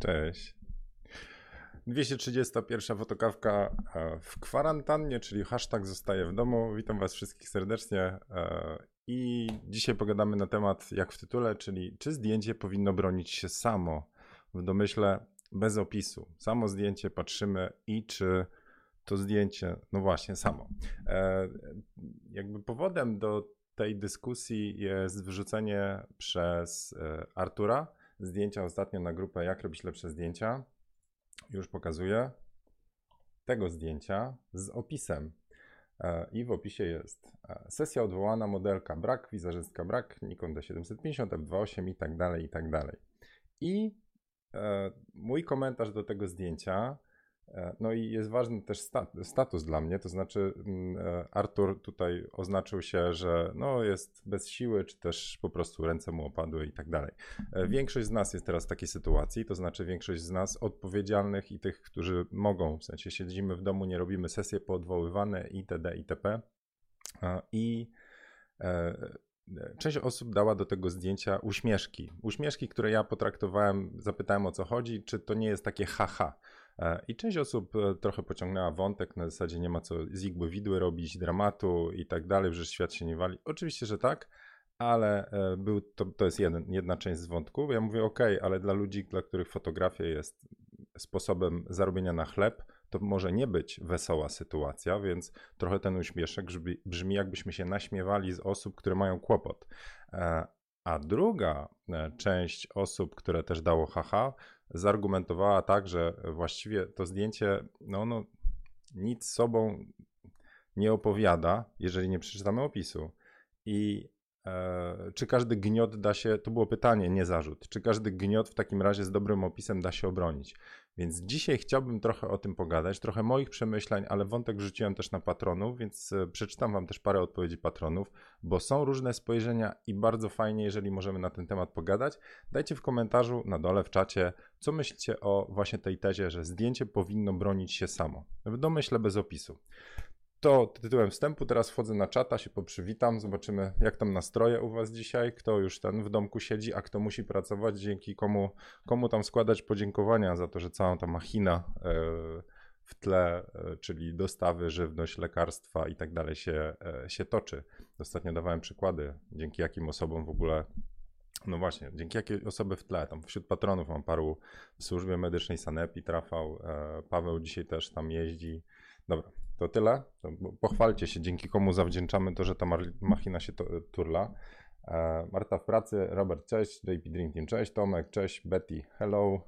Cześć. 231 fotokawka e, w kwarantannie, czyli hashtag zostaje w domu. Witam Was wszystkich serdecznie e, i dzisiaj pogadamy na temat, jak w tytule, czyli czy zdjęcie powinno bronić się samo w domyśle bez opisu. Samo zdjęcie patrzymy i czy to zdjęcie, no właśnie, samo. E, jakby powodem do tej dyskusji jest wrzucenie przez Artura zdjęcia ostatnio na grupę Jak robić lepsze zdjęcia. Już pokazuję tego zdjęcia z opisem. E, I w opisie jest e, sesja odwołana, modelka brak, wizerzystka brak, Nikon D750, F2.8 i tak dalej, i tak dalej. I e, mój komentarz do tego zdjęcia no i jest ważny też status dla mnie, to znaczy mm, e, Artur tutaj oznaczył się, że no jest bez siły, czy też po prostu ręce mu opadły i tak dalej. E, większość z nas jest teraz w takiej sytuacji, to znaczy większość z nas odpowiedzialnych i tych, którzy mogą, w sensie siedzimy w domu, nie robimy sesje poodwoływane itd. itp. I Część osób dała do tego zdjęcia uśmieszki. Uśmieszki, które ja potraktowałem, zapytałem o co chodzi, czy to nie jest takie haha. E, I część osób e, trochę pociągnęła wątek, na zasadzie nie ma co z igły widły robić, dramatu i tak dalej, że świat się nie wali. Oczywiście, że tak, ale e, był, to, to jest jeden, jedna część z wątku. Ja mówię, ok, ale dla ludzi, dla których fotografia jest sposobem zarobienia na chleb, to może nie być wesoła sytuacja, więc trochę ten uśmieszek brzmi, brzmi jakbyśmy się naśmiewali z osób, które mają kłopot. A druga część osób, które też dało haha, zargumentowała tak, że właściwie to zdjęcie, no ono nic sobą nie opowiada, jeżeli nie przeczytamy opisu. I e, czy każdy gniot da się, to było pytanie, nie zarzut, czy każdy gniot w takim razie z dobrym opisem da się obronić? Więc dzisiaj chciałbym trochę o tym pogadać, trochę moich przemyśleń, ale wątek rzuciłem też na patronów, więc e, przeczytam Wam też parę odpowiedzi patronów, bo są różne spojrzenia i bardzo fajnie, jeżeli możemy na ten temat pogadać. Dajcie w komentarzu na dole w czacie, co myślicie o właśnie tej tezie, że zdjęcie powinno bronić się samo. W domyśle bez opisu to tytułem wstępu. Teraz wchodzę na czata, się poprzywitam, zobaczymy jak tam nastroje u Was dzisiaj, kto już ten w domku siedzi, a kto musi pracować, dzięki komu, komu tam składać podziękowania za to, że cała ta machina e, w tle, e, czyli dostawy, żywność, lekarstwa i tak dalej się, e, się toczy. Ostatnio dawałem przykłady, dzięki jakim osobom w ogóle no właśnie, dzięki jakiej osoby w tle, tam wśród patronów mam paru w służbie medycznej Sanepi, Trafał, Paweł dzisiaj też tam jeździ. Dobra, to tyle. Pochwalcie się, dzięki komu zawdzięczamy to, że ta machina się to, turla. E, Marta w pracy, Robert, cześć, JP Dream Team, cześć, Tomek, cześć, Betty, hello.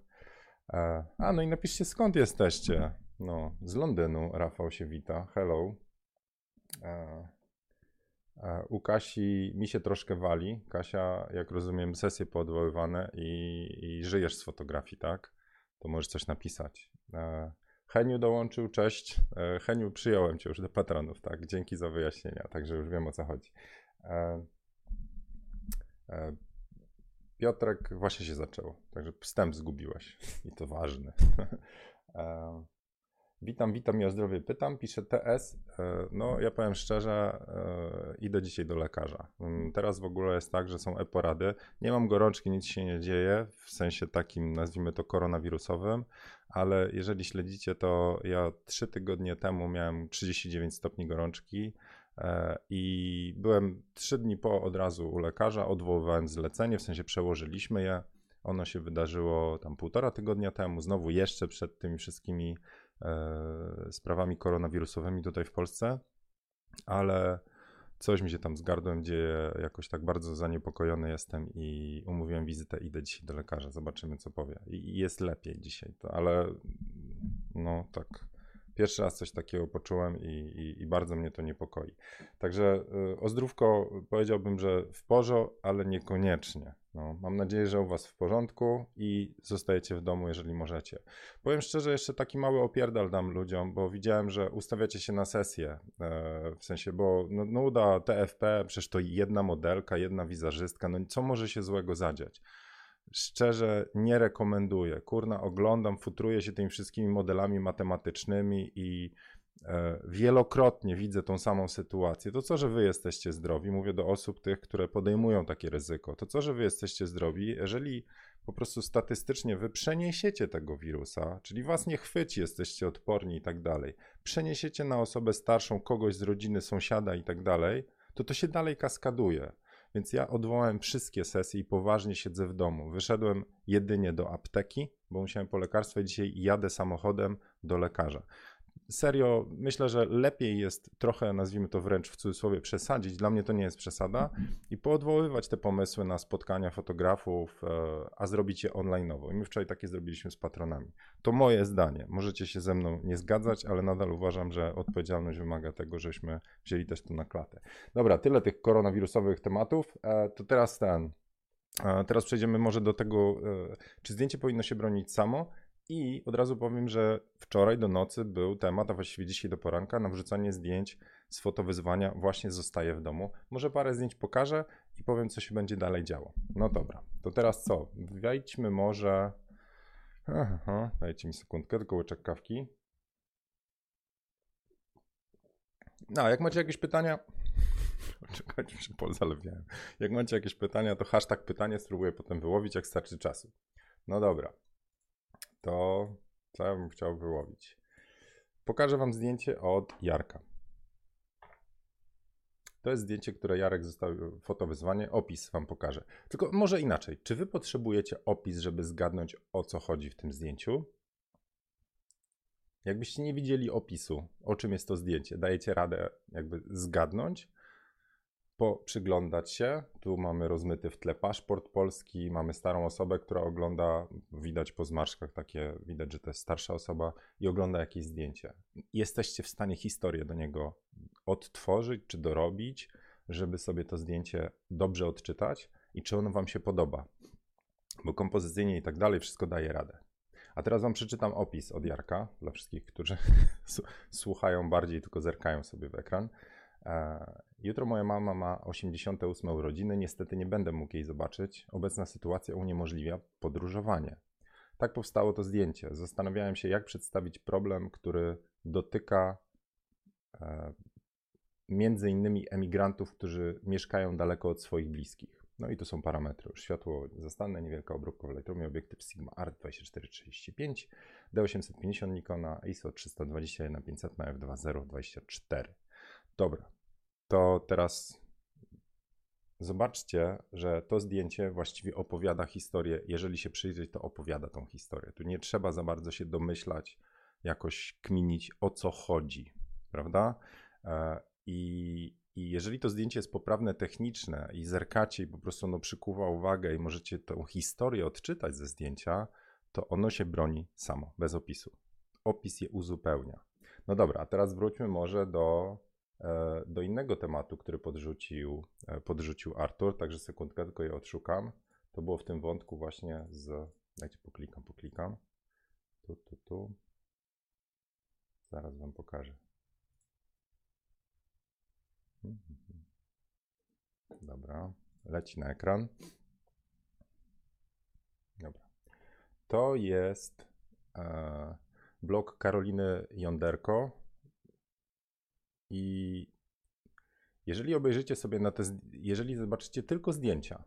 E, a, no i napiszcie skąd jesteście. No, z Londynu Rafał się wita, hello. E, u Kasi mi się troszkę wali. Kasia, jak rozumiem, sesje poodwoływane i, i żyjesz z fotografii, tak? To możesz coś napisać. Heniu dołączył, cześć. E, Heniu, przyjąłem cię już do patronów, tak? Dzięki za wyjaśnienia, także już wiem o co chodzi. E, e, Piotrek właśnie się zaczęło, także wstęp zgubiłeś i to ważne. Witam, witam i o zdrowie pytam. Pisze TS. No, ja powiem szczerze, idę dzisiaj do lekarza. Mm, teraz w ogóle jest tak, że są e-porady. Nie mam gorączki, nic się nie dzieje, w sensie takim, nazwijmy to koronawirusowym, ale jeżeli śledzicie, to ja trzy tygodnie temu miałem 39 stopni gorączki e, i byłem trzy dni po od razu u lekarza, odwoływałem zlecenie, w sensie przełożyliśmy je. Ono się wydarzyło tam półtora tygodnia temu, znowu jeszcze przed tymi wszystkimi e, sprawami koronawirusowymi tutaj w Polsce, ale coś mi się tam z gardłem dzieje, jakoś tak bardzo zaniepokojony jestem i umówiłem wizytę, idę dzisiaj do lekarza, zobaczymy co powie. I jest lepiej dzisiaj, to, ale no tak, pierwszy raz coś takiego poczułem i, i, i bardzo mnie to niepokoi. Także y, o zdrówko powiedziałbym, że w porządku, ale niekoniecznie. No, mam nadzieję, że u Was w porządku i zostajecie w domu, jeżeli możecie. Powiem szczerze, jeszcze taki mały opierdal dam ludziom, bo widziałem, że ustawiacie się na sesję, e, w sensie, bo no, nuda, TFP, przecież to jedna modelka, jedna wizerzystka, no co może się złego zadziać? Szczerze nie rekomenduję. Kurna, oglądam, futruję się tymi wszystkimi modelami matematycznymi i E, wielokrotnie widzę tą samą sytuację. To co, że wy jesteście zdrowi, mówię do osób tych, które podejmują takie ryzyko, to co, że wy jesteście zdrowi, jeżeli po prostu statystycznie wy przeniesiecie tego wirusa, czyli was nie chwyci, jesteście odporni i tak dalej, przeniesiecie na osobę starszą, kogoś z rodziny, sąsiada i tak dalej, to to się dalej kaskaduje. Więc ja odwołałem wszystkie sesje i poważnie siedzę w domu. Wyszedłem jedynie do apteki, bo musiałem po lekarstwo i dzisiaj jadę samochodem do lekarza serio myślę, że lepiej jest trochę, nazwijmy to wręcz w cudzysłowie, przesadzić. Dla mnie to nie jest przesada i poodwoływać te pomysły na spotkania fotografów, e, a zrobić je online'owo. I my wczoraj takie zrobiliśmy z patronami. To moje zdanie. Możecie się ze mną nie zgadzać, ale nadal uważam, że odpowiedzialność wymaga tego, żeśmy wzięli też to na klatę. Dobra, tyle tych koronawirusowych tematów. E, to teraz ten. E, teraz przejdziemy może do tego, czy zdjęcie powinno się bronić samo, i od razu powiem, że wczoraj do nocy był temat, a właściwie dzisiaj do poranka, na wrzucanie zdjęć z fotowyzwania właśnie zostaje w domu. Może parę zdjęć pokażę i powiem, co się będzie dalej działo. No dobra, to teraz co? Wejdźmy może... Aha, dajcie mi sekundkę, tylko łyczek kawki. No, jak macie jakieś pytania, czekajcie, się pozalewiałem. Jak macie jakieś pytania, to hashtag pytanie spróbuję potem wyłowić, jak starczy czasu. No dobra to co ja bym chciał wyłowić? Pokażę Wam zdjęcie od Jarka. To jest zdjęcie, które Jarek zostawił, fotowyzwanie, opis Wam pokażę. Tylko może inaczej. Czy Wy potrzebujecie opis, żeby zgadnąć o co chodzi w tym zdjęciu? Jakbyście nie widzieli opisu, o czym jest to zdjęcie, dajecie radę jakby zgadnąć? Przyglądać się. Tu mamy rozmyty w tle paszport polski, mamy starą osobę, która ogląda, widać po zmarszkach takie, widać, że to jest starsza osoba i ogląda jakieś zdjęcie. Jesteście w stanie historię do niego odtworzyć czy dorobić, żeby sobie to zdjęcie dobrze odczytać i czy ono wam się podoba. Bo kompozycyjnie i tak dalej wszystko daje radę. A teraz wam przeczytam opis od Jarka, dla wszystkich, którzy słuchają bardziej, tylko zerkają sobie w ekran. Jutro moja mama ma 88 urodziny, niestety nie będę mógł jej zobaczyć. Obecna sytuacja uniemożliwia podróżowanie. Tak powstało to zdjęcie. Zastanawiałem się, jak przedstawić problem, który dotyka e, między innymi emigrantów, którzy mieszkają daleko od swoich bliskich. No i tu są parametry. Światło zastanne, niewielka obróbka w Lightroomie, obiektyw Sigma Art 2435, D850 Nikona, ISO 321 na 500 na f2.0.24. Dobra, to teraz zobaczcie, że to zdjęcie właściwie opowiada historię. Jeżeli się przyjrzeć, to opowiada tą historię. Tu nie trzeba za bardzo się domyślać, jakoś kminić o co chodzi, prawda? E, I, i jeżeli to zdjęcie jest poprawne techniczne i zerkacie i po prostu ono przykuwa uwagę i możecie tą historię odczytać ze zdjęcia, to ono się broni samo, bez opisu. Opis je uzupełnia. No dobra, a teraz wróćmy może do do innego tematu, który podrzucił, e, podrzucił Artur, także sekundkę, tylko je odszukam. To było w tym wątku właśnie z... Dajcie, poklikam, poklikam. Tu, tu, tu. Zaraz wam pokażę. Dobra, leci na ekran. Dobra. To jest e, blog Karoliny Jonderko i jeżeli obejrzycie sobie na te, jeżeli zobaczycie tylko zdjęcia,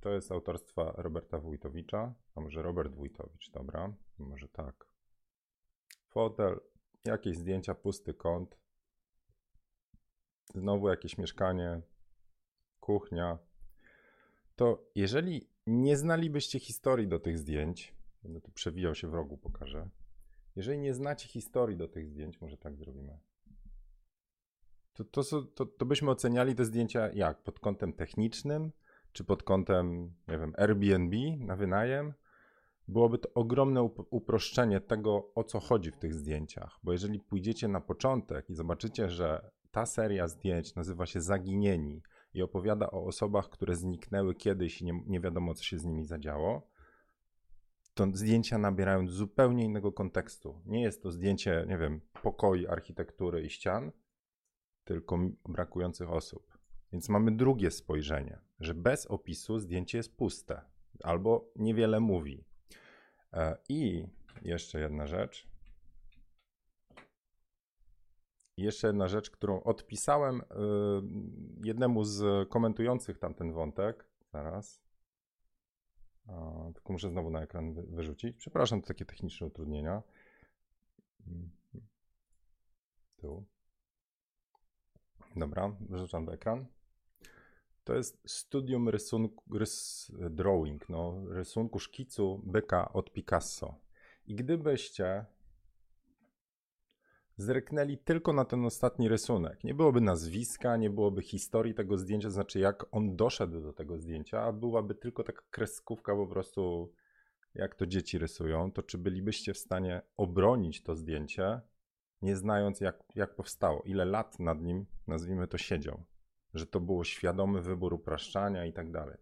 to jest autorstwa Roberta Wójtowicza, a może Robert Wójtowicz, dobra, może tak. Fotel, jakieś zdjęcia, pusty kąt, znowu jakieś mieszkanie, kuchnia. To jeżeli nie znalibyście historii do tych zdjęć, będę tu przewijał się w rogu, pokażę. Jeżeli nie znacie historii do tych zdjęć, może tak zrobimy. To, to, to, to byśmy oceniali te zdjęcia jak? Pod kątem technicznym, czy pod kątem, nie wiem, Airbnb na wynajem? Byłoby to ogromne uproszczenie tego, o co chodzi w tych zdjęciach. Bo jeżeli pójdziecie na początek i zobaczycie, że ta seria zdjęć nazywa się Zaginieni i opowiada o osobach, które zniknęły kiedyś i nie, nie wiadomo, co się z nimi zadziało, to zdjęcia nabierają zupełnie innego kontekstu. Nie jest to zdjęcie, nie wiem, pokoi, architektury i ścian, tylko brakujących osób. Więc mamy drugie spojrzenie, że bez opisu zdjęcie jest puste albo niewiele mówi. E, I jeszcze jedna rzecz. Jeszcze jedna rzecz, którą odpisałem e, jednemu z komentujących tamten wątek. Zaraz. tylko muszę znowu na ekran wyrzucić. Przepraszam, to takie techniczne utrudnienia. Mhm. Tu. Dobra, wyrzucam do ekran. To jest studium rysunku, rys, drawing, no, rysunku szkicu byka od Picasso. I gdybyście zerknęli tylko na ten ostatni rysunek, nie byłoby nazwiska, nie byłoby historii tego zdjęcia, znaczy jak on doszedł do tego zdjęcia, a byłaby tylko taka kreskówka po prostu, jak to dzieci rysują, to czy bylibyście w stanie obronić to zdjęcie, nie znając jak, jak powstało, ile lat nad nim, nazwijmy to, siedział, że to było świadomy wybór upraszczania i tak dalej.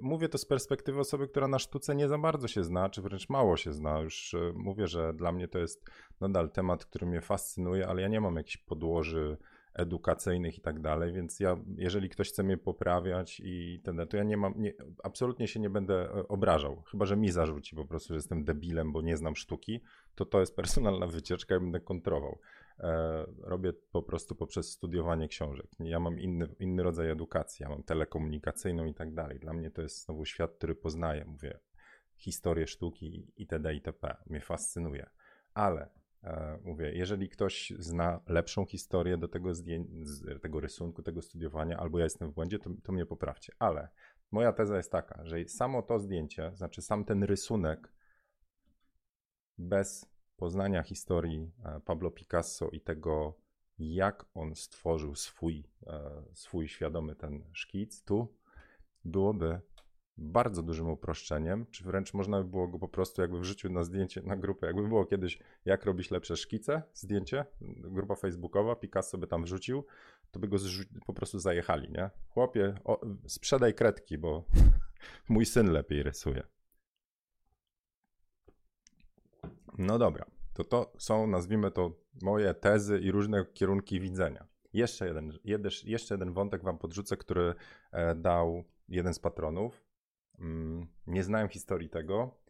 Mówię to z perspektywy osoby, która na sztuce nie za bardzo się zna, czy wręcz mało się zna. Już e, mówię, że dla mnie to jest nadal temat, który mnie fascynuje, ale ja nie mam jakichś podłoży edukacyjnych i tak dalej, więc ja, jeżeli ktoś chce mnie poprawiać i ten, to ja nie mam, nie, absolutnie się nie będę e, obrażał, chyba, że mi zarzuci po prostu, że jestem debilem, bo nie znam sztuki, to to jest personalna wycieczka i będę kontrował. E, robię po prostu poprzez studiowanie książek. Ja mam inny, inny rodzaj edukacji, ja mam telekomunikacyjną i tak dalej. Dla mnie to jest znowu świat, który poznaję, mówię, historię sztuki itd. itp. Mnie fascynuje. Ale mówię, jeżeli ktoś zna lepszą historię do tego, tego rysunku, tego studiowania, albo ja jestem w błędzie, to, to mnie poprawcie. Ale moja teza jest taka, że samo to zdjęcie, znaczy sam ten rysunek bez poznania historii e, Pablo Picasso i tego, jak on stworzył swój, e, swój świadomy ten szkic tu, byłoby bardzo dużym uproszczeniem, czy wręcz można by było go po prostu jakby wrzucił na zdjęcie, na grupę, jakby było kiedyś jak robić lepsze szkice, zdjęcie, grupa facebookowa, Picasso by tam wrzucił, to by go po prostu zajechali, nie? Chłopie, o, sprzedaj kredki, bo mój syn lepiej rysuje. No dobra, to to są, nazwijmy to, moje tezy i różne kierunki widzenia. Jeszcze jeden, jeszcze jeden wątek wam podrzucę, który e, dał jeden z patronów. Mm, nie znałem historii tego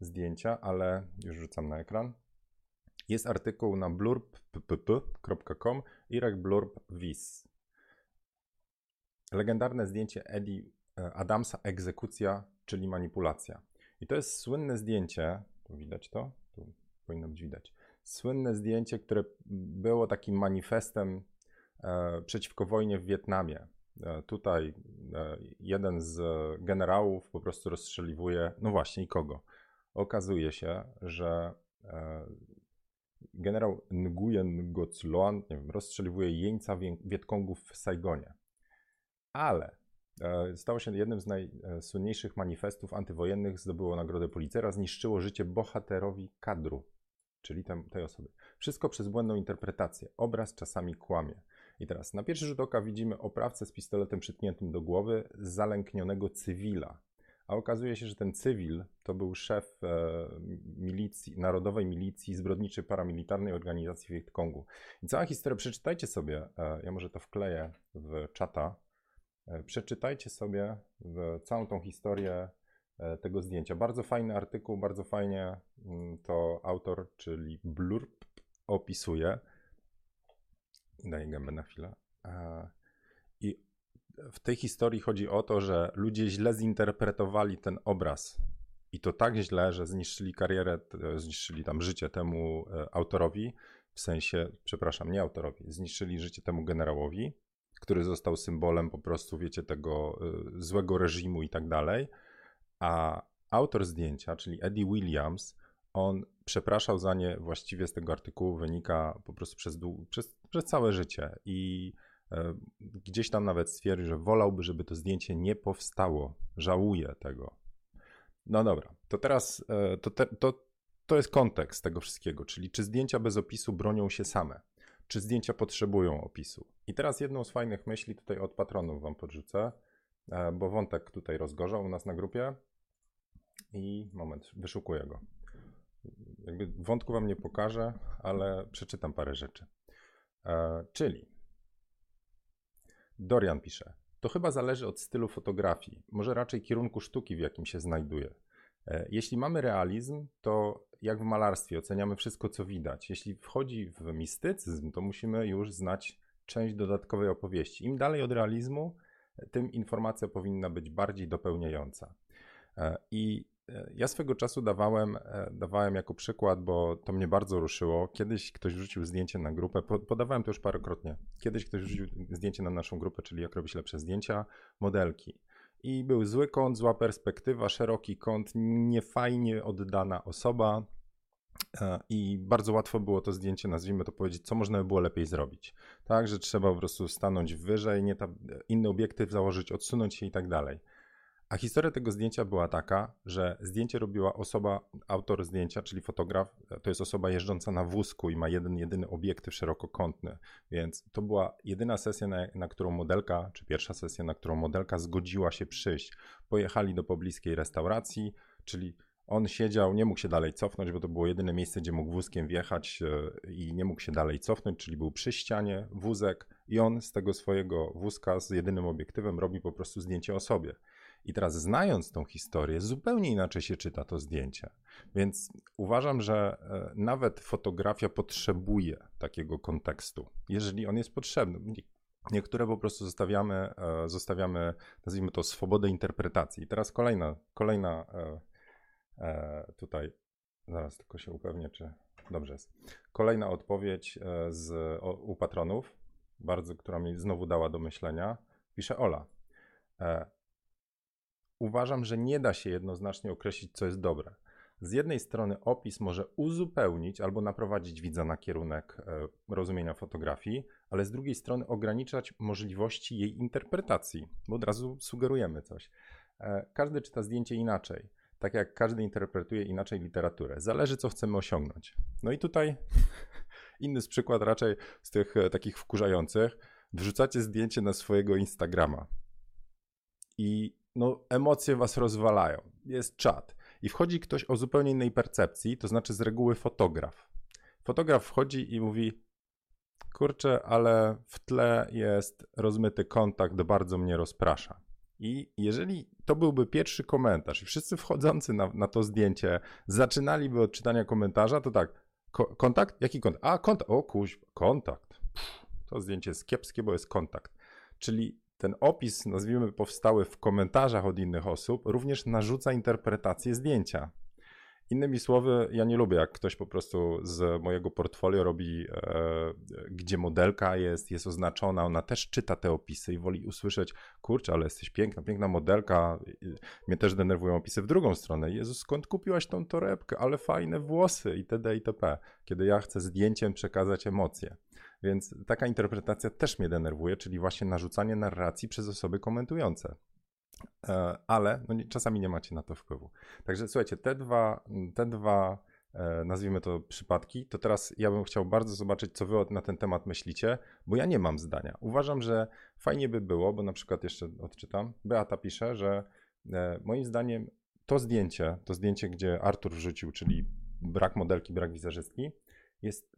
zdjęcia, ale już rzucam na ekran. Jest artykuł na blurb.com Irek Blurb Vis. Legendarne zdjęcie Eddie e, Adamsa Egzekucja, czyli manipulacja. I to jest słynne zdjęcie, tu widać to, tu powinno być widać. Słynne zdjęcie, które było takim manifestem e, przeciwko wojnie w Wietnamie. E, tutaj e, jeden z generałów po prostu rozstrzeliwuje, no właśnie, i kogo? Okazuje się, że e, generał Nguyen Goc Loan, nie wiem, rozstrzeliwuje jeńca Wietkongów w Saigonie. Ale stało się jednym z najsłynniejszych manifestów antywojennych, zdobyło nagrodę Policera, zniszczyło życie bohaterowi kadru czyli tej osoby. Wszystko przez błędną interpretację. Obraz czasami kłamie. I teraz na pierwszy rzut oka widzimy oprawcę z pistoletem przytkniętym do głowy zalęknionego cywila. A okazuje się, że ten cywil to był szef e, milicji, Narodowej Milicji Zbrodniczej Paramilitarnej Organizacji Wietkongu. I cała historia, przeczytajcie sobie, e, ja może to wkleję w czata, e, przeczytajcie sobie całą tą historię tego zdjęcia. Bardzo fajny artykuł, bardzo fajnie mm, to autor, czyli Blurb, opisuje. Daję gębę na chwilę. E, I w tej historii chodzi o to, że ludzie źle zinterpretowali ten obraz. I to tak źle, że zniszczyli karierę, zniszczyli tam życie temu e, autorowi, w sensie, przepraszam, nie autorowi, zniszczyli życie temu generałowi, który został symbolem po prostu, wiecie, tego złego reżimu i tak dalej a autor zdjęcia, czyli Eddie Williams, on przepraszał za nie właściwie z tego artykułu, wynika po prostu przez, przez, przez całe życie. I e, gdzieś tam nawet stwierdził, że wolałby, żeby to zdjęcie nie powstało. Żałuje tego. No dobra, to teraz e, to, te, to, to jest kontekst tego wszystkiego, czyli czy zdjęcia bez opisu bronią się same, czy zdjęcia potrzebują opisu. I teraz jedną z fajnych myśli tutaj od patronów wam podrzucę, e, bo wątek tutaj rozgorzał u nas na grupie. I moment, wyszukuję go. Jakby wątku wam nie pokażę, ale przeczytam parę rzeczy. E, czyli Dorian pisze, to chyba zależy od stylu fotografii, może raczej kierunku sztuki, w jakim się znajduje. Jeśli mamy realizm, to jak w malarstwie oceniamy wszystko, co widać. Jeśli wchodzi w mistycyzm, to musimy już znać część dodatkowej opowieści. Im dalej od realizmu, tym informacja powinna być bardziej dopełniająca. E, I ja swego czasu dawałem, dawałem jako przykład, bo to mnie bardzo ruszyło. Kiedyś ktoś wrzucił zdjęcie na grupę, podawałem to już parokrotnie. Kiedyś ktoś wrzucił zdjęcie na naszą grupę, czyli jak robić lepsze zdjęcia, modelki. I był zły kąt, zła perspektywa, szeroki kąt, niefajnie oddana osoba, E, I bardzo łatwo było to zdjęcie, nazwijmy to powiedzieć, co można by było lepiej zrobić. Tak, że trzeba po prostu stanąć wyżej, nie ta, inny obiektyw założyć, odsunąć się i tak dalej. A historia tego zdjęcia była taka, że zdjęcie robiła osoba, autor zdjęcia, czyli fotograf, to jest osoba jeżdżąca na wózku i ma jeden, jedyny obiektyw szerokokątny. Więc to była jedyna sesja, na, na którą modelka, czy pierwsza sesja, na którą modelka zgodziła się przyjść. Pojechali do pobliskiej restauracji, czyli on siedział, nie mógł się dalej cofnąć, bo to było jedyne miejsce, gdzie mógł wózkiem wjechać e, i nie mógł się dalej cofnąć, czyli był przy ścianie, wózek i on z tego swojego wózka z jedynym obiektywem robi po prostu zdjęcie o sobie. I teraz znając tą historię, zupełnie inaczej się czyta to zdjęcie. Więc uważam, że e, nawet fotografia potrzebuje takiego kontekstu, jeżeli on jest potrzebny. Niektóre po prostu zostawiamy, e, zostawiamy nazwijmy to, swobodę interpretacji. I teraz kolejna, kolejna E, tutaj zaraz tylko się upewnię, czy dobrze jest. Kolejna odpowiedź z, u patronów, bardzo, która mi znowu dała do myślenia. Pisze Ola. E, uważam, że nie da się jednoznacznie określić, co jest dobre. Z jednej strony opis może uzupełnić albo naprowadzić widza na kierunek rozumienia fotografii, ale z drugiej strony ograniczać możliwości jej interpretacji, bo od razu sugerujemy coś. Każdy czyta zdjęcie inaczej tak jak każdy interpretuje inaczej literaturę. Zależy, co chcemy osiągnąć. No i tutaj inny przykład raczej z tych e, takich wkurzających. Wrzucacie zdjęcie na swojego Instagrama i no, emocje was rozwalają. Jest czat. I wchodzi ktoś o zupełnie innej percepcji, to znaczy z reguły fotograf. Fotograf wchodzi i mówi: Kurczę, ale w tle jest rozmyty kontakt, bardzo mnie rozprasza. I jeżeli to byłby pierwszy komentarz i wszyscy wchodzący na, na to zdjęcie zaczynaliby od czytania komentarza, to tak, ko kontakt? Jaki kontakt? A, kontakt. O kuź, kontakt. Pff, to zdjęcie jest kiepskie, bo jest kontakt. Czyli ten opis, nazwijmy, powstały w komentarzach od innych osób, również narzuca interpretację zdjęcia. Innymi słowy, ja nie lubię, jak ktoś po prostu z mojego portfolio robi, e, gdzie modelka jest, jest oznaczona, ona też czyta te opisy i woli usłyszeć, kurczę, ale jesteś piękna, piękna modelka. Mnie też denerwują opisy w drugą stronę. Jezus, skąd kupiłaś tą torebkę? Ale fajne włosy itd. itp. Kiedy ja chcę zdjęciem przekazać emocje. Więc taka interpretacja też mnie denerwuje, czyli właśnie narzucanie narracji przez osoby komentujące. E, ale no, czasami nie macie na to wpływu. Także słuchajcie, te dwa, te dwa e, nazwijmy to przypadki, to teraz ja bym chciał bardzo zobaczyć, co wy na ten temat myślicie, bo ja nie mam zdania. Uważam, że fajnie by było, bo na przykład jeszcze odczytam, Beata pisze, że e, moim zdaniem to zdjęcie, to zdjęcie, gdzie Artur wrzucił, czyli brak modelki, brak wizerzystki, jest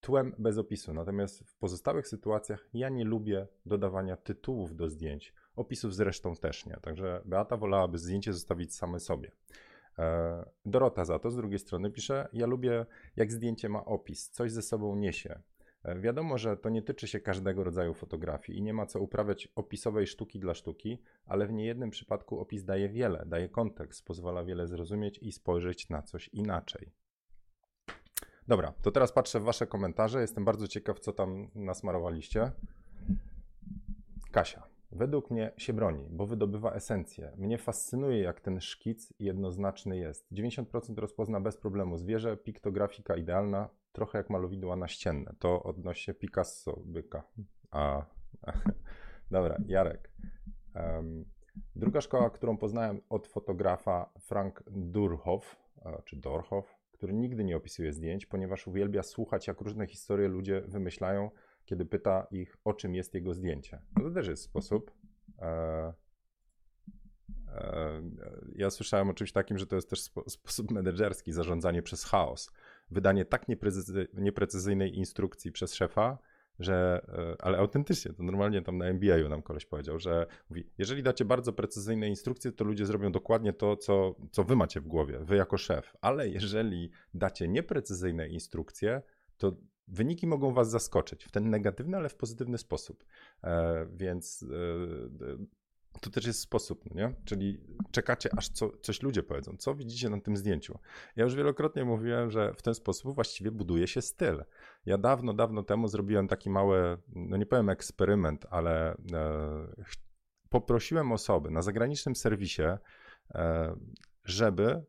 tłem bez opisu. Natomiast w pozostałych sytuacjach ja nie lubię dodawania tytułów do zdjęć. Opisów zresztą też nie. Także Beata wolałaby zdjęcie zostawić same sobie. E, Dorota za to z drugiej strony pisze: Ja lubię, jak zdjęcie ma opis, coś ze sobą niesie. E, wiadomo, że to nie tyczy się każdego rodzaju fotografii i nie ma co uprawiać opisowej sztuki dla sztuki, ale w niejednym przypadku opis daje wiele, daje kontekst, pozwala wiele zrozumieć i spojrzeć na coś inaczej. Dobra, to teraz patrzę w Wasze komentarze. Jestem bardzo ciekaw, co tam nasmarowaliście. Kasia. Według mnie się broni, bo wydobywa esencję. Mnie fascynuje, jak ten szkic jednoznaczny jest. 90% rozpozna bez problemu zwierzę, piktografika idealna, trochę jak malowidła naścienne. To odnośnie Picasso byka. A, dobra, Jarek. Um, druga szkoła, którą poznałem od fotografa Frank Durhoff, czy Dorhoff, który nigdy nie opisuje zdjęć, ponieważ uwielbia słuchać, jak różne historie ludzie wymyślają, kiedy pyta ich, o czym jest jego zdjęcie. No to też jest sposób. E, e, ja słyszałem o czymś takim, że to jest też spo, sposób menedżerski, zarządzanie przez chaos. Wydanie tak nieprecyzy, nieprecyzyjnej instrukcji przez szefa, że, e, ale autentycznie, to normalnie tam na MBA nam koleś powiedział, że mówi, jeżeli dacie bardzo precyzyjne instrukcje, to ludzie zrobią dokładnie to, co, co wy macie w głowie, wy jako szef, ale jeżeli dacie nieprecyzyjne instrukcje, to wyniki mogą was zaskoczyć w ten negatywny, ale w pozytywny sposób. E, więc e, to też jest sposób, no nie? Czyli czekacie, aż co, coś ludzie powiedzą. Co widzicie na tym zdjęciu? Ja już wielokrotnie mówiłem, że w ten sposób właściwie buduje się styl. Ja dawno, dawno temu zrobiłem taki mały, no nie powiem eksperyment, ale e, poprosiłem osoby na zagranicznym serwisie, e, żeby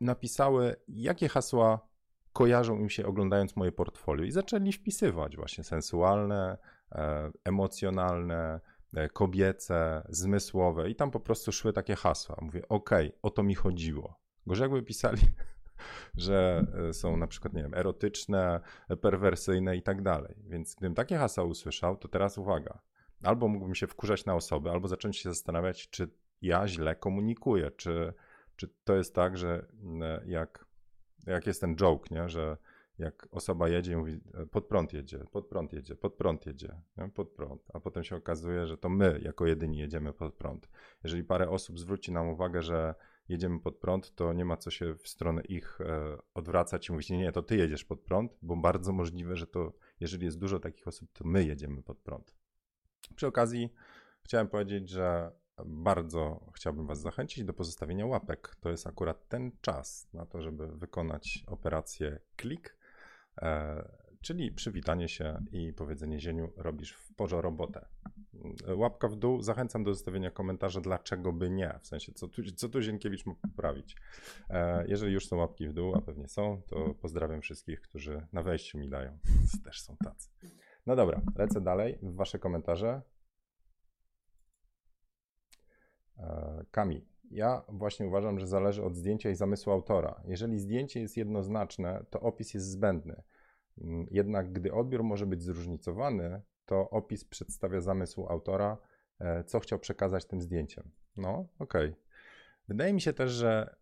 napisały, jakie hasła kojarzą im się oglądając moje portfolio i zaczęli wpisywać właśnie sensualne, e, emocjonalne, kobiece, zmysłowe i tam po prostu szły takie hasła. Mówię, okej, okay, o to mi chodziło. Gorzej jakby pisali, że e, są na przykład, nie wiem, erotyczne, perwersyjne i tak dalej. Więc gdybym takie hasła usłyszał, to teraz uwaga. Albo mógłbym się wkurzać na osobę, albo zacząć się zastanawiać, czy ja źle komunikuję, czy, czy to jest tak, że jak jak jest ten joke, nie? że jak osoba jedzie i mówi, e, pod prąd jedzie, pod prąd jedzie, pod prąd jedzie, nie? pod prąd, a potem się okazuje, że to my jako jedyni jedziemy pod prąd. Jeżeli parę osób zwróci nam uwagę, że jedziemy pod prąd, to nie ma co się w stronę ich e, odwracać i mówić, nie, nie, to ty jedziesz pod prąd, bo bardzo możliwe, że to, jeżeli jest dużo takich osób, to my jedziemy pod prąd. Przy okazji chciałem powiedzieć, że bardzo chciałbym Was zachęcić do pozostawienia łapek. To jest akurat ten czas na to, żeby wykonać operację klik, czyli przywitanie się i powiedzenie Zieniu, robisz w porze robotę. Łapka w dół, zachęcam do zostawienia komentarza, dlaczego by nie, w sensie co tu, co tu Zienkiewicz ma poprawić. E, jeżeli już są łapki w dół, a pewnie są, to pozdrawiam wszystkich, którzy na wejściu mi dają. Też są tacy. No dobra, lecę dalej w Wasze komentarze. E, Kami. Ja właśnie uważam, że zależy od zdjęcia i zamysłu autora. Jeżeli zdjęcie jest jednoznaczne, to opis jest zbędny. Mm, jednak gdy odbiór może być zróżnicowany, to opis przedstawia zamysł autora, e, co chciał przekazać tym zdjęciem. No, okej. Okay. Wydaje mi się też, że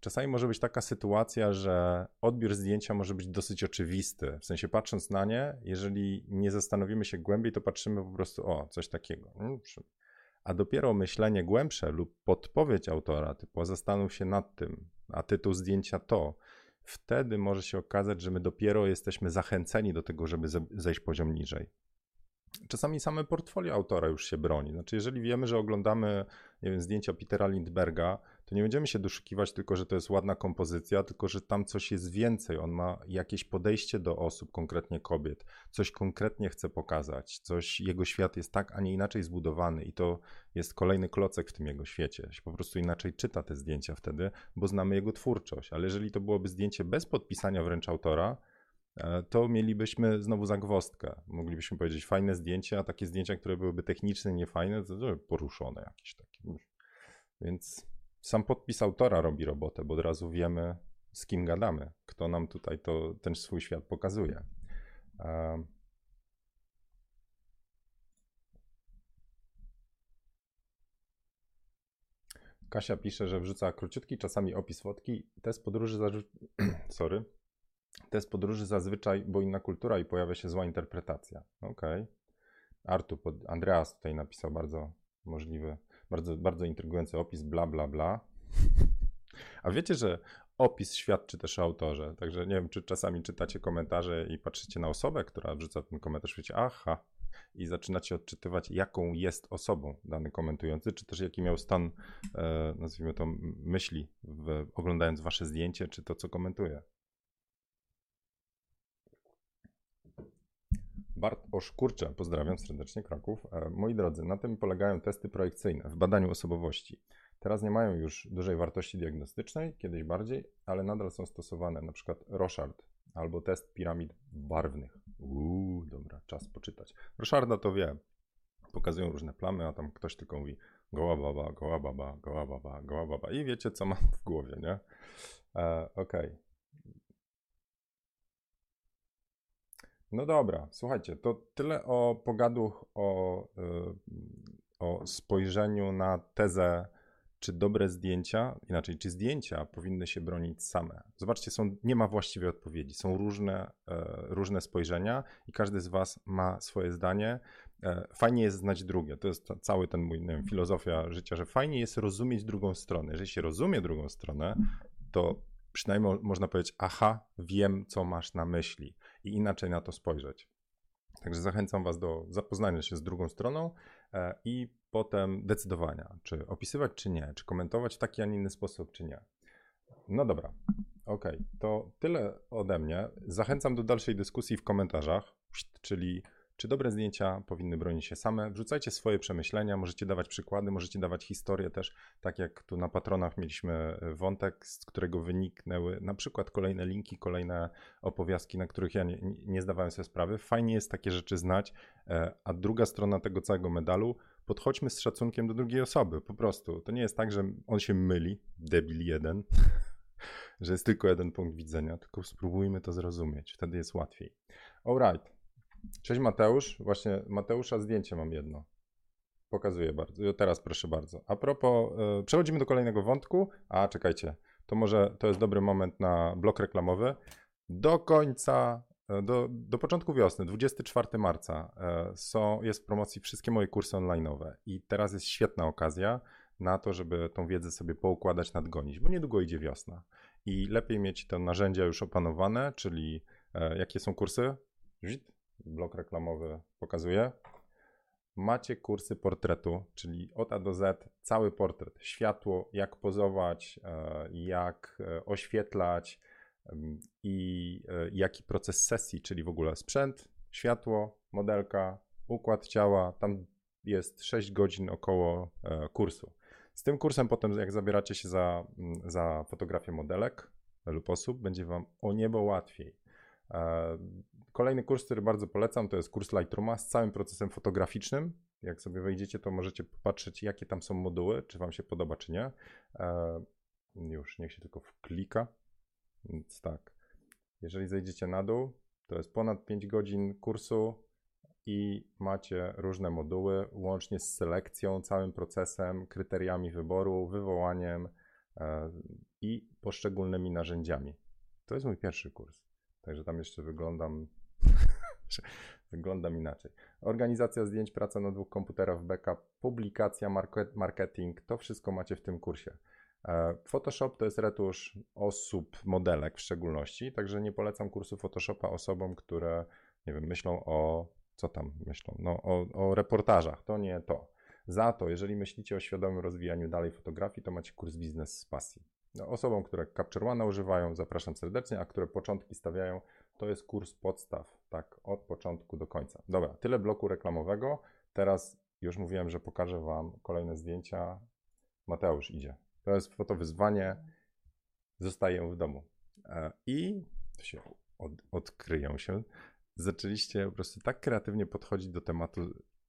czasami może być taka sytuacja, że odbiór zdjęcia może być dosyć oczywisty. W sensie patrząc na nie, jeżeli nie zastanowimy się głębiej, to patrzymy po prostu, o, coś takiego. A dopiero myślenie głębsze lub podpowiedź autora, typu zastanów się nad tym, a tytuł zdjęcia to, wtedy może się okazać, że my dopiero jesteśmy zachęceni do tego, żeby zejść poziom niżej. Czasami same portfolio autora już się broni. Znaczy, jeżeli wiemy, że oglądamy nie wiem, zdjęcia Petera Lindberga, to nie będziemy się doszukiwać tylko, że to jest ładna kompozycja, tylko że tam coś jest więcej. On ma jakieś podejście do osób, konkretnie kobiet, coś konkretnie chce pokazać, coś, jego świat jest tak, a nie inaczej zbudowany i to jest kolejny klocek w tym jego świecie. Się po prostu inaczej czyta te zdjęcia wtedy, bo znamy jego twórczość. Ale jeżeli to byłoby zdjęcie bez podpisania wręcz autora, to mielibyśmy znowu zagwostkę. Moglibyśmy powiedzieć fajne zdjęcia, a takie zdjęcia, które byłyby techniczne, niefajne, to poruszone jakieś takie. Więc sam podpis autora robi robotę, bo od razu wiemy, z kim gadamy, kto nam tutaj to, ten swój świat pokazuje. Kasia pisze, że wrzuca króciutki, czasami opis fotki. Test podróży, sorry. Test podróży zazwyczaj, bo inna kultura i pojawia się zła interpretacja. Okej. Okay. Artu, pod, Andreas tutaj napisał bardzo możliwy bardzo, bardzo intrygujący opis, bla, bla, bla. A wiecie, że opis świadczy też o autorze. Także nie wiem, czy czasami czytacie komentarze i patrzycie na osobę, która wrzuca ten komentarz, wiecie, aha, i zaczynacie odczytywać, jaką jest osobą dany komentujący, czy też jaki miał stan, e, nazwijmy to, myśli, w, oglądając wasze zdjęcie, czy to, co komentuje. Bart Oszkurcze, pozdrawiam serdecznie Kraków. E, moi drodzy, na tym polegają testy projekcyjne w badaniu osobowości. Teraz nie mają już dużej wartości diagnostycznej, kiedyś bardziej, ale nadal są stosowane, na przykład Rochard albo test piramid barwnych. Uuu, dobra, czas poczytać. Rocharda to wie. Pokazują różne plamy, a tam ktoś tylko mówi goła baba, goła baba, goła baba, goła baba i wiecie, co mam w głowie, nie? E, Okej. Okay. No dobra, słuchajcie, to tyle o pogaduch, o, y, o spojrzeniu na tezę, czy dobre zdjęcia, inaczej, czy zdjęcia powinny się bronić same. Zobaczcie, są, nie ma właściwej odpowiedzi. Są różne, e, różne spojrzenia i każdy z Was ma swoje zdanie. E, fajnie jest znać drugie. To jest cały ten mój, wiem, filozofia życia, że fajnie jest rozumieć drugą stronę. Jeżeli się rozumie drugą stronę, to przynajmniej można powiedzieć, aha, wiem, co masz na myśli i inaczej na to spojrzeć. Także zachęcam Was do zapoznania się z drugą stroną e, i potem decydowania, czy opisywać, czy nie, czy komentować w taki, a nie inny sposób, czy nie. No dobra, ok, to tyle ode mnie. Zachęcam do dalszej dyskusji w komentarzach, czyli czy dobre zdjęcia powinny bronić się same? Wrzucajcie swoje przemyślenia, możecie dawać przykłady, możecie dawać historię też, tak jak tu na patronach mieliśmy e, wątek, z którego wyniknęły na przykład kolejne linki, kolejne opowiastki, na których ja nie, nie zdawałem sobie sprawy. Fajnie jest takie rzeczy znać, e, a druga strona tego całego medalu, podchodźmy z szacunkiem do drugiej osoby, po prostu. To nie jest tak, że on się myli, debil jeden, że jest tylko jeden punkt widzenia, tylko spróbujmy to zrozumieć, wtedy jest łatwiej. Alright. Cześć Mateusz. Właśnie Mateusza zdjęcie mam jedno. Pokazuję bardzo. Teraz proszę bardzo. A propos, yy, przechodzimy do kolejnego wątku. A czekajcie, to może to jest dobry moment na blok reklamowy. Do końca, e, do, do początku wiosny, 24 marca, yy, są, jest w promocji wszystkie moje kursy online'owe. I teraz jest świetna okazja na to, żeby tą wiedzę sobie poukładać, nadgonić, bo niedługo idzie wiosna. I lepiej mieć te narzędzia już opanowane, czyli yy, jakie są kursy? Blok reklamowy pokazuje. Macie kursy portretu, czyli od A do Z cały portret. Światło, jak pozować, e, jak e, oświetlać i e, jaki proces sesji, czyli w ogóle sprzęt, światło, modelka, układ ciała. Tam jest 6 godzin około kursu. Z tym kursem potem, jak zabieracie się za, za fotografię modelek lub osób, będzie Wam o niebo łatwiej. Kolejny kurs, który bardzo polecam, to jest kurs Lightrooma z całym procesem fotograficznym. Jak sobie wejdziecie, to możecie popatrzeć, jakie tam są moduły, czy Wam się podoba, czy nie. E, już, niech się tylko wklika. Więc tak, jeżeli zejdziecie na dół, to jest ponad 5 godzin kursu i macie różne moduły, łącznie z selekcją, całym procesem, kryteriami wyboru, wywołaniem e, i poszczególnymi narzędziami. To jest mój pierwszy kurs. Także tam jeszcze wyglądam Wyglądam inaczej. Organizacja zdjęć, praca na dwóch komputerach, backup, publikacja, marketing, to wszystko macie w tym kursie. E, Photoshop to jest retusz osób, modelek w szczególności, także nie polecam kursu Photoshopa osobom, które, nie wiem, myślą o, co tam myślą, no o, o reportażach, to nie to. Za to, jeżeli myślicie o świadomym rozwijaniu dalej fotografii, to macie kurs biznes z pasji. No, osobom, które Capture One używają, zapraszam serdecznie, a które początki stawiają, to jest kurs podstaw, tak, od początku do końca. Dobra, tyle bloku reklamowego. Teraz już mówiłem, że pokażę Wam kolejne zdjęcia. Mateusz idzie. To jest fotowyzwanie. Zostaję w domu. E, I się od, odkryją się. Zaczęliście po prostu tak kreatywnie podchodzić do tematu,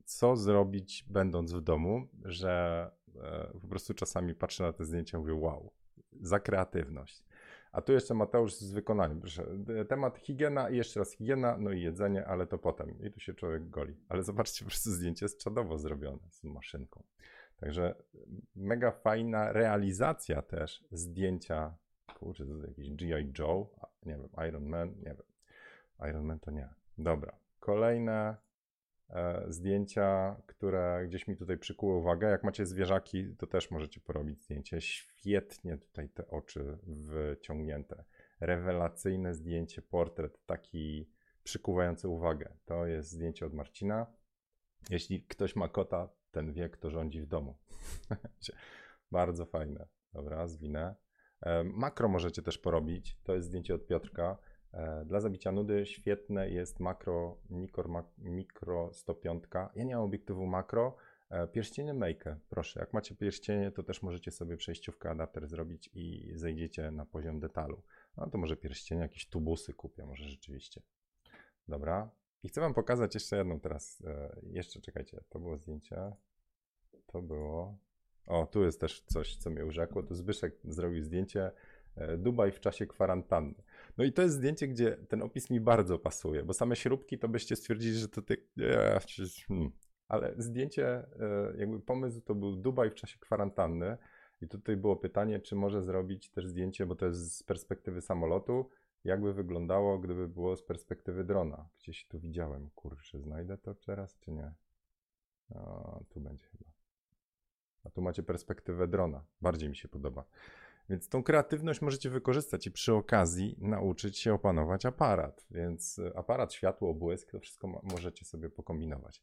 co zrobić będąc w domu, że e, po prostu czasami patrzę na te zdjęcia i mówię wow, za kreatywność. A tu jeszcze Mateusz z wykonaniem. Proszę. Temat higiena i jeszcze raz higiena, no i jedzenie, ale to potem. I tu się człowiek goli. Ale zobaczcie, po prostu zdjęcie jest czadowo zrobione z maszynką. Także mega fajna realizacja też zdjęcia. Kurczę, to jakiś G.I. Joe, nie wiem, Iron Man, nie wiem. Iron Man to nie. Dobra. Kolejne zdjęcia, które gdzieś mi tutaj przykuły uwagę. Jak macie zwierzaki, to też możecie porobić zdjęcie. Świetnie tutaj te oczy wyciągnięte. Rewelacyjne zdjęcie, portret, taki przykuwający uwagę. To jest zdjęcie od Marcina. Jeśli ktoś ma kota, ten wie, kto rządzi w domu. Bardzo fajne. Dobra, zwinę. E, makro możecie też porobić. To jest zdjęcie od Piotrka. E, dla zabicia nudy świetne jest makro Nikor Micro 105. Ja nie mam obiektywu makro. E, pierścienie Make, proszę. Jak macie pierścienie, to też możecie sobie przejściówkę adapter zrobić i zejdziecie na poziom detalu. No to może pierścienie, jakieś tubusy kupię, może rzeczywiście. Dobra. I chcę Wam pokazać jeszcze jedną teraz. E, jeszcze czekajcie, to było zdjęcie. To było. O, tu jest też coś, co mnie urzekło. Tu Zbyszek zrobił zdjęcie Dubaj w czasie kwarantanny. No i to jest zdjęcie, gdzie ten opis mi bardzo pasuje, bo same śrubki to byście stwierdzili, że to ty... Hmm. Ale zdjęcie, e, jakby pomysł to był Dubaj w czasie kwarantanny i tutaj było pytanie, czy może zrobić też zdjęcie, bo to jest z perspektywy samolotu, jakby wyglądało, gdyby było z perspektywy drona. Gdzieś tu widziałem, kurczę, znajdę to teraz, czy nie? O, tu będzie chyba. A tu macie perspektywę drona. Bardziej mi się podoba. Więc tą kreatywność możecie wykorzystać i przy okazji nauczyć się opanować aparat. Więc e, aparat, światło, błysk, to wszystko możecie sobie pokombinować.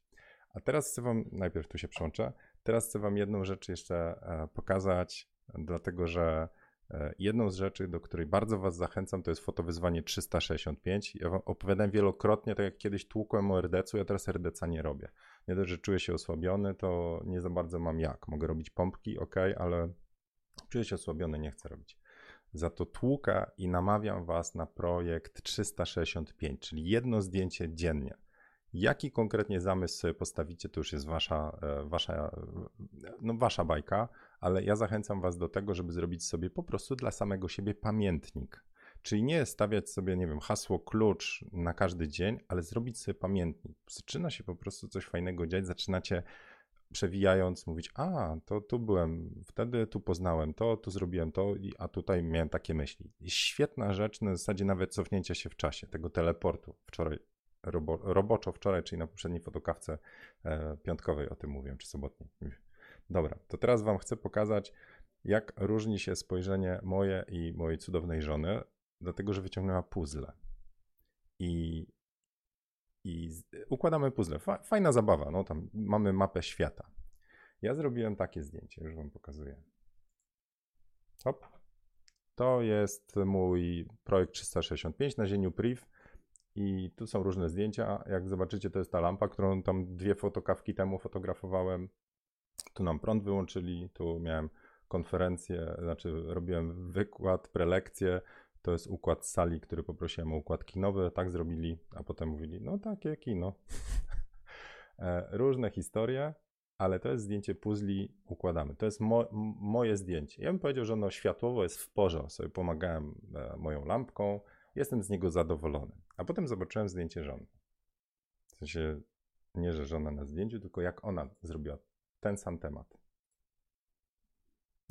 A teraz chcę Wam, najpierw tu się przełączę, Teraz chcę Wam jedną rzecz jeszcze e, pokazać, dlatego że e, jedną z rzeczy, do której bardzo Was zachęcam, to jest fotowyzwanie 365. Ja opowiadałem wielokrotnie, tak jak kiedyś tłukłem o RDC-u, ja teraz RDC nie robię. Nie dość, że czuję się osłabiony, to nie za bardzo mam jak. Mogę robić pompki, ok, ale czuję się osłabiony, nie chcę robić. Za to tłuka i namawiam Was na projekt 365, czyli jedno zdjęcie dziennie. Jaki konkretnie zamysł sobie postawicie, to już jest wasza, e, wasza, no wasza bajka, ale ja zachęcam was do tego, żeby zrobić sobie po prostu dla samego siebie pamiętnik. Czyli nie stawiać sobie, nie wiem, hasło klucz na każdy dzień, ale zrobić sobie pamiętnik. Zaczyna się po prostu coś fajnego dziać, zaczynacie przewijając mówić, a to tu byłem, wtedy tu poznałem to, tu zrobiłem to, a tutaj miałem takie myśli. Świetna rzecz, na zasadzie nawet cofnięcia się w czasie, tego teleportu. Wczoraj robo, roboczo wczoraj, czyli na poprzedniej fotokawce e, piątkowej o tym mówiłem, czy sobotniej. Dobra, to teraz Wam chcę pokazać, jak różni się spojrzenie moje i mojej cudownej żony, dlatego że wyciągnęła puzzle. I, i układamy puzzle. Fajna zabawa, no tam mamy mapę świata. Ja zrobiłem takie zdjęcie, już Wam pokazuję. Hop. To jest mój projekt 365 na zieniu priv i tu są różne zdjęcia. Jak zobaczycie, to jest ta lampa, którą tam dwie fotokawki temu fotografowałem. Tu nam prąd wyłączyli, tu miałem konferencję, znaczy robiłem wykład, prelekcję. To jest układ sali, który poprosiłem o układ kinowy. Tak zrobili, a potem mówili, no takie kino. E, różne historie, ale to jest zdjęcie puzli, układamy. To jest mo moje zdjęcie. Ja bym powiedział, że ono światłowo jest w porze. Sobie pomagałem e, moją lampką, Jestem z niego zadowolony. A potem zobaczyłem zdjęcie żony. W sensie nie, że żona na zdjęciu, tylko jak ona zrobiła ten sam temat.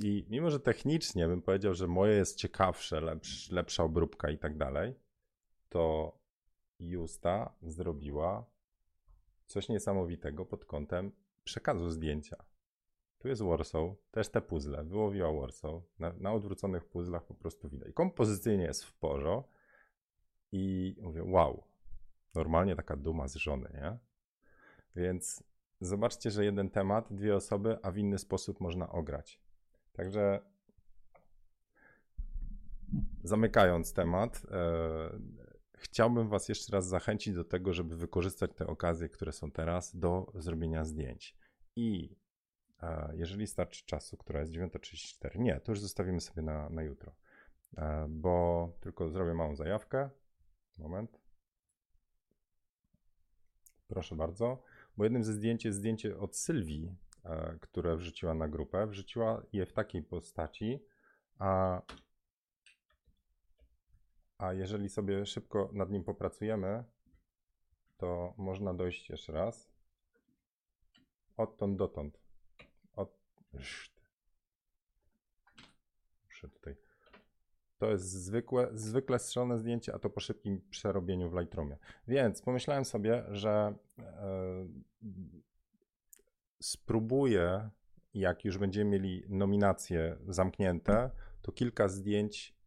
I mimo, że technicznie bym powiedział, że moje jest ciekawsze, lepsz, lepsza obróbka i tak dalej, to Justa zrobiła coś niesamowitego pod kątem przekazu zdjęcia. Tu jest Warsaw, też te puzzle, wyłowiła Warsaw. Na, na odwróconych puzzlach po prostu widać. Kompozycyjnie jest w porządku, i mówię, wow, normalnie taka duma z żony, nie? Więc zobaczcie, że jeden temat, dwie osoby, a w inny sposób można ograć. Także zamykając temat, e, chciałbym Was jeszcze raz zachęcić do tego, żeby wykorzystać te okazje, które są teraz, do zrobienia zdjęć. I e, jeżeli starczy czasu, która jest 9.34, nie, to już zostawimy sobie na, na jutro, e, bo tylko zrobię małą zajawkę. Moment. Proszę bardzo. Bo jednym ze zdjęć jest zdjęcie od Sylwii, które wrzuciła na grupę. Wrzuciła je w takiej postaci, a, a jeżeli sobie szybko nad nim popracujemy, to można dojść jeszcze raz odtąd dotąd. Od... Muszę tutaj to jest zwykłe, zwykle strzelone zdjęcie, a to po szybkim przerobieniu w Lightroomie. Więc pomyślałem sobie, że e, spróbuję, jak już będziemy mieli nominacje zamknięte, to kilka zdjęć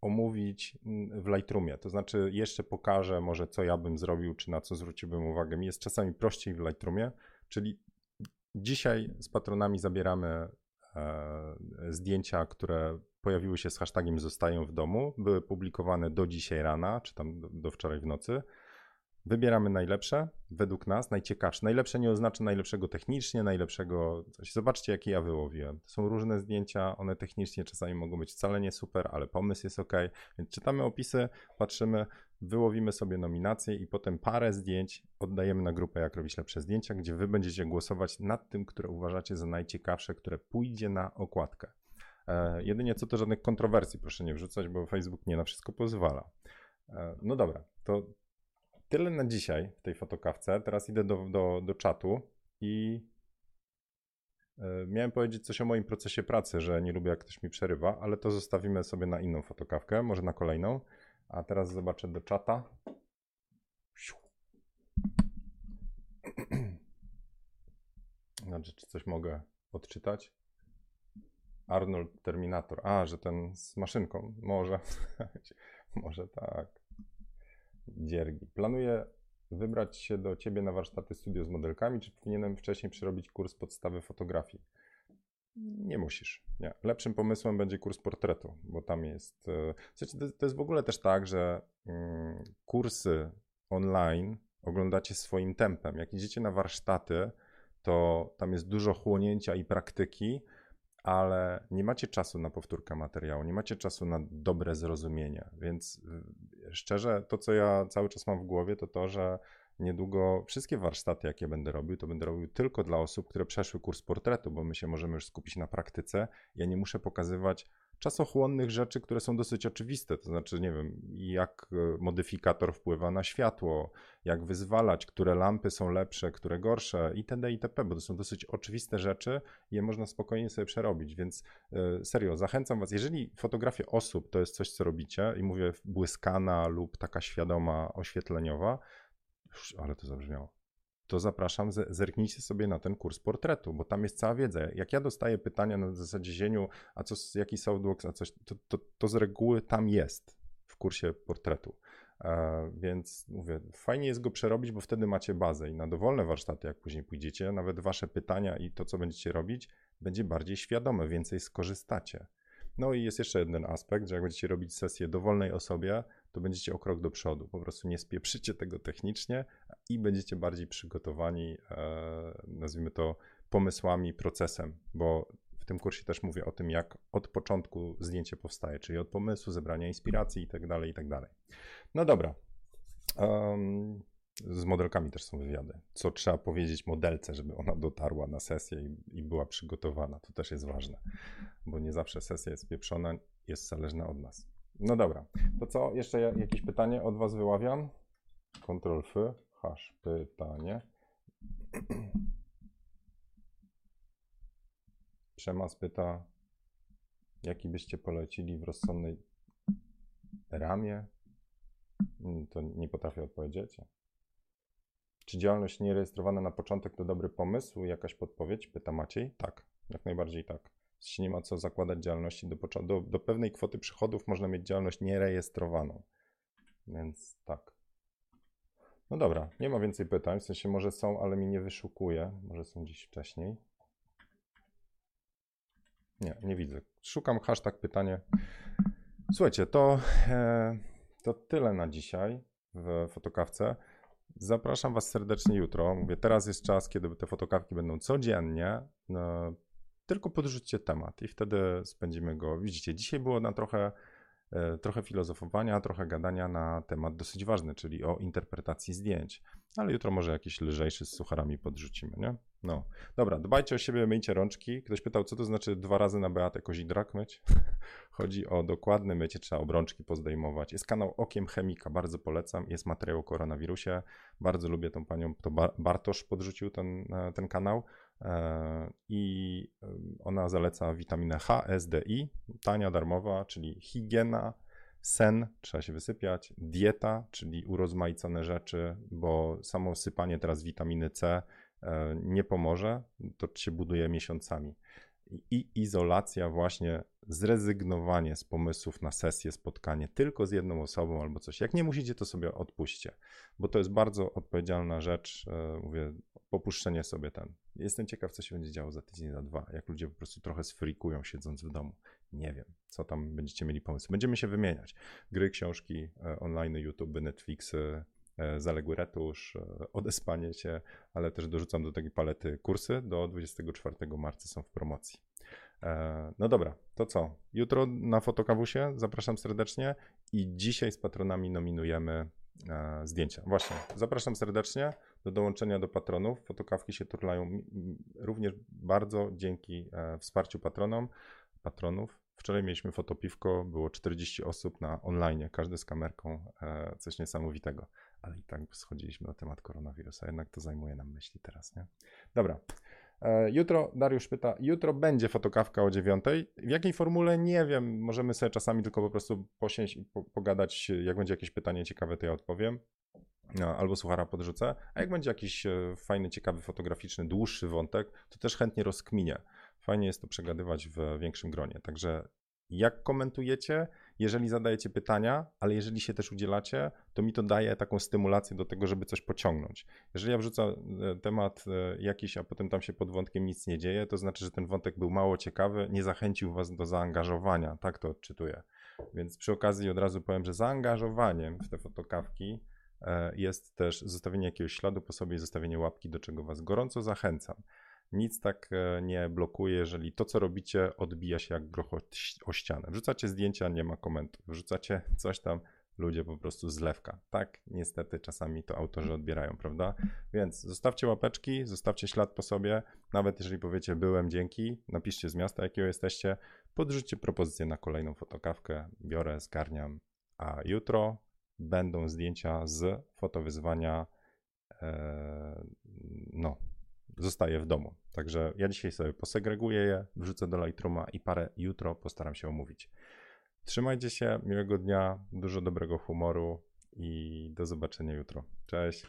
omówić w Lightroomie. To znaczy, jeszcze pokażę może, co ja bym zrobił, czy na co zwróciłbym uwagę. Mi jest czasami prościej w Lightroomie, czyli dzisiaj z patronami zabieramy e, zdjęcia, które pojawiły się z hashtagiem zostają w domu, były publikowane do dzisiaj rana, czy tam do, do wczoraj w nocy. Wybieramy najlepsze, według nas, najciekawsze. Najlepsze nie oznacza najlepszego technicznie, najlepszego coś. Zobaczcie, jakie ja wyłowiłem. To są różne zdjęcia, one technicznie czasami mogą być wcale nie super, ale pomysł jest ok. Więc czytamy opisy, patrzymy, wyłowimy sobie nominacje i potem parę zdjęć oddajemy na grupę, jak robić lepsze zdjęcia, gdzie wy będziecie głosować nad tym, które uważacie za najciekawsze, które pójdzie na okładkę. E, jedynie co to żadnych kontrowersji proszę nie wrzucać, bo Facebook nie na wszystko pozwala. E, no dobra, to tyle na dzisiaj w tej fotokawce. Teraz idę do, do, do czatu i e, miałem powiedzieć coś o moim procesie pracy, że nie lubię jak ktoś mi przerywa, ale to zostawimy sobie na inną fotokawkę, może na kolejną. A teraz zobaczę do czata. Znaczy, czy coś mogę odczytać? Arnold Terminator. A, że ten z maszynką. Może. Może tak. Dziergi. Planuję wybrać się do ciebie na warsztaty studio z modelkami, czy powinienem wcześniej przerobić kurs podstawy fotografii? Nie musisz. Nie. Lepszym pomysłem będzie kurs portretu, bo tam jest. E, to jest w ogóle też tak, że mm, kursy online oglądacie swoim tempem. Jak idziecie na warsztaty, to tam jest dużo chłonięcia i praktyki, ale nie macie czasu na powtórkę materiału, nie macie czasu na dobre zrozumienie. Więc y, szczerze, to co ja cały czas mam w głowie, to to, że niedługo wszystkie warsztaty, jakie będę robił, to będę robił tylko dla osób, które przeszły kurs portretu, bo my się możemy już skupić na praktyce. Ja nie muszę pokazywać czasochłonnych rzeczy, które są dosyć oczywiste. To znaczy, nie wiem, jak e, modyfikator wpływa na światło, jak wyzwalać, które lampy są lepsze, które gorsze, itd., itp., bo to są dosyć oczywiste rzeczy je można spokojnie sobie przerobić. Więc e, serio, zachęcam Was, jeżeli fotografia osób to jest coś, co robicie, i mówię błyskana lub taka świadoma, oświetleniowa, ale to zabrzmiało to zapraszam, zerknijcie sobie na ten kurs portretu, bo tam jest cała wiedza. Jak ja dostaję pytania na zasadzie zieniu, a co, jaki softbox, a coś, to, to, to z reguły tam jest w kursie portretu. E, więc mówię, fajnie jest go przerobić, bo wtedy macie bazę i na dowolne warsztaty, jak później pójdziecie, nawet wasze pytania i to, co będziecie robić, będzie bardziej świadome, więcej skorzystacie. No i jest jeszcze jeden aspekt, że jak będziecie robić sesję dowolnej osobie, to będziecie o krok do przodu. Po prostu nie spieprzycie tego technicznie i będziecie bardziej przygotowani, e, nazwijmy to, pomysłami, procesem, bo w tym kursie też mówię o tym, jak od początku zdjęcie powstaje, czyli od pomysłu, zebrania inspiracji i tak dalej, i tak dalej. No dobra. Um, z modelkami też są wywiady. Co trzeba powiedzieć modelce, żeby ona dotarła na sesję i, i, była przygotowana. To też jest ważne, bo nie zawsze sesja jest pieprzona, jest zależna od nas. No dobra, to co? Jeszcze jakieś pytanie od Was wyławiam? Ctrl F, hash, pytanie. Przemas pyta, jaki byście polecili w rozsądnej ramie? Hmm, to nie potrafię odpowiedzieć. Czy działalność nierejestrowana na początek to dobry pomysł? Jakaś podpowiedź? Pyta Maciej. Tak, jak najbardziej tak się nie ma co zakładać działalności do, do, do pewnej kwoty przychodów można mieć działalność nierejestrowaną. Więc tak. No dobra, nie ma więcej pytań, w sensie może są, ale mi nie wyszukuje, może są dziś wcześniej. Nie, nie widzę. Szukam hashtag pytanie. Słuchajcie, to, e, to tyle na dzisiaj w fotokawce. Zapraszam Was serdecznie jutro. Mówię, teraz jest czas, kiedy te fotokawki będą codziennie. Tylko podrzućcie temat i wtedy spędzimy go. Widzicie, dzisiaj było na trochę, e, trochę filozofowania, trochę gadania na temat dosyć ważny, czyli o interpretacji zdjęć. Ale jutro może jakiś lżejszy z sucharami podrzucimy, nie? No, dobra, dbajcie o siebie, myjcie rączki. Ktoś pytał, co to znaczy dwa razy na Beatę Kozidrak myć? Chodzi o dokładne mycie, trzeba obrączki pozdejmować. Jest kanał Okiem Chemika, bardzo polecam. Jest materiał o koronawirusie. Bardzo lubię tą panią, to Bartosz podrzucił ten, e, ten kanał. E, i ona zaleca witaminę H, tania, darmowa, czyli higiena, sen, trzeba się wysypiać, dieta, czyli urozmaicone rzeczy, bo samo sypanie teraz witaminy C e, nie pomoże, to się buduje miesiącami. I izolacja, właśnie zrezygnowanie z pomysłów na sesję, spotkanie tylko z jedną osobą albo coś. Jak nie musicie, to sobie odpuśćcie, bo to jest bardzo odpowiedzialna rzecz. E, mówię, popuszczenie sobie ten. Jestem ciekaw, co się będzie działo za tydzień, za dwa. Jak ludzie po prostu trochę sfrikują siedząc w domu. Nie wiem, co tam będziecie mieli pomysł. Będziemy się wymieniać. Gry, książki, e, online, YouTube, Netflixy, e, zaległy retusz, e, odespanie się, ale też dorzucam do tej palety kursy. Do 24 marca są w promocji. No dobra, to co? Jutro na Fotokawusie zapraszam serdecznie i dzisiaj z patronami nominujemy zdjęcia. Właśnie, zapraszam serdecznie do dołączenia do patronów. Fotokawki się turlają również bardzo dzięki e, wsparciu patronom, patronów. Wczoraj mieliśmy fotopiwko, było 40 osób na online, każdy z kamerką, e, coś niesamowitego. Ale i tak schodziliśmy na temat koronawirusa, jednak to zajmuje nam myśli teraz, nie? Dobra. E, jutro, Dariusz pyta, jutro będzie fotokawka o dziewiątej. W jakiej formule? Nie wiem. Możemy sobie czasami tylko po prostu posiąść i pogadać. Jak będzie jakieś pytanie ciekawe, to ja odpowiem. No, albo suchara podrzucę. A jak będzie jakiś e, fajny, ciekawy, fotograficzny, dłuższy wątek, to też chętnie rozkminię. Fajnie jest to przegadywać w większym gronie. Także jak komentujecie, jeżeli zadajecie pytania, ale jeżeli się też udzielacie, to mi to daje taką stymulację do tego, żeby coś pociągnąć. Jeżeli ja wrzucam e, temat e, jakiś, a potem tam się pod wątkiem nic nie dzieje, to znaczy, że ten wątek był mało ciekawy, nie zachęcił was do zaangażowania. Tak to odczytuję. Więc przy okazji od razu powiem, że zaangażowaniem w te fotokawki e, jest też zostawienie jakiegoś śladu po sobie i zostawienie łapki, do czego was gorąco zachęcam. Nic tak e, nie blokuje, jeżeli to, co robicie, odbija się jak groch o ścianę. Wrzucacie zdjęcia, nie ma komentów. Wrzucacie coś tam, ludzie po prostu zlewka. Tak, niestety czasami to autorzy odbierają, prawda? Więc zostawcie łapeczki, zostawcie ślad po sobie. Nawet jeżeli powiecie byłem, dzięki, napiszcie z miasta, jakiego jesteście, podrzućcie propozycję na kolejną fotokawkę. Biorę, zgarniam. A jutro będą zdjęcia z fotowyzwania. E, no, zostaje w domu. Także ja dzisiaj sobie posegreguję je, wrzucę do Lightrooma i parę jutro postaram się omówić. Trzymajcie się, miłego dnia, dużo dobrego humoru i do zobaczenia jutro. Cześć.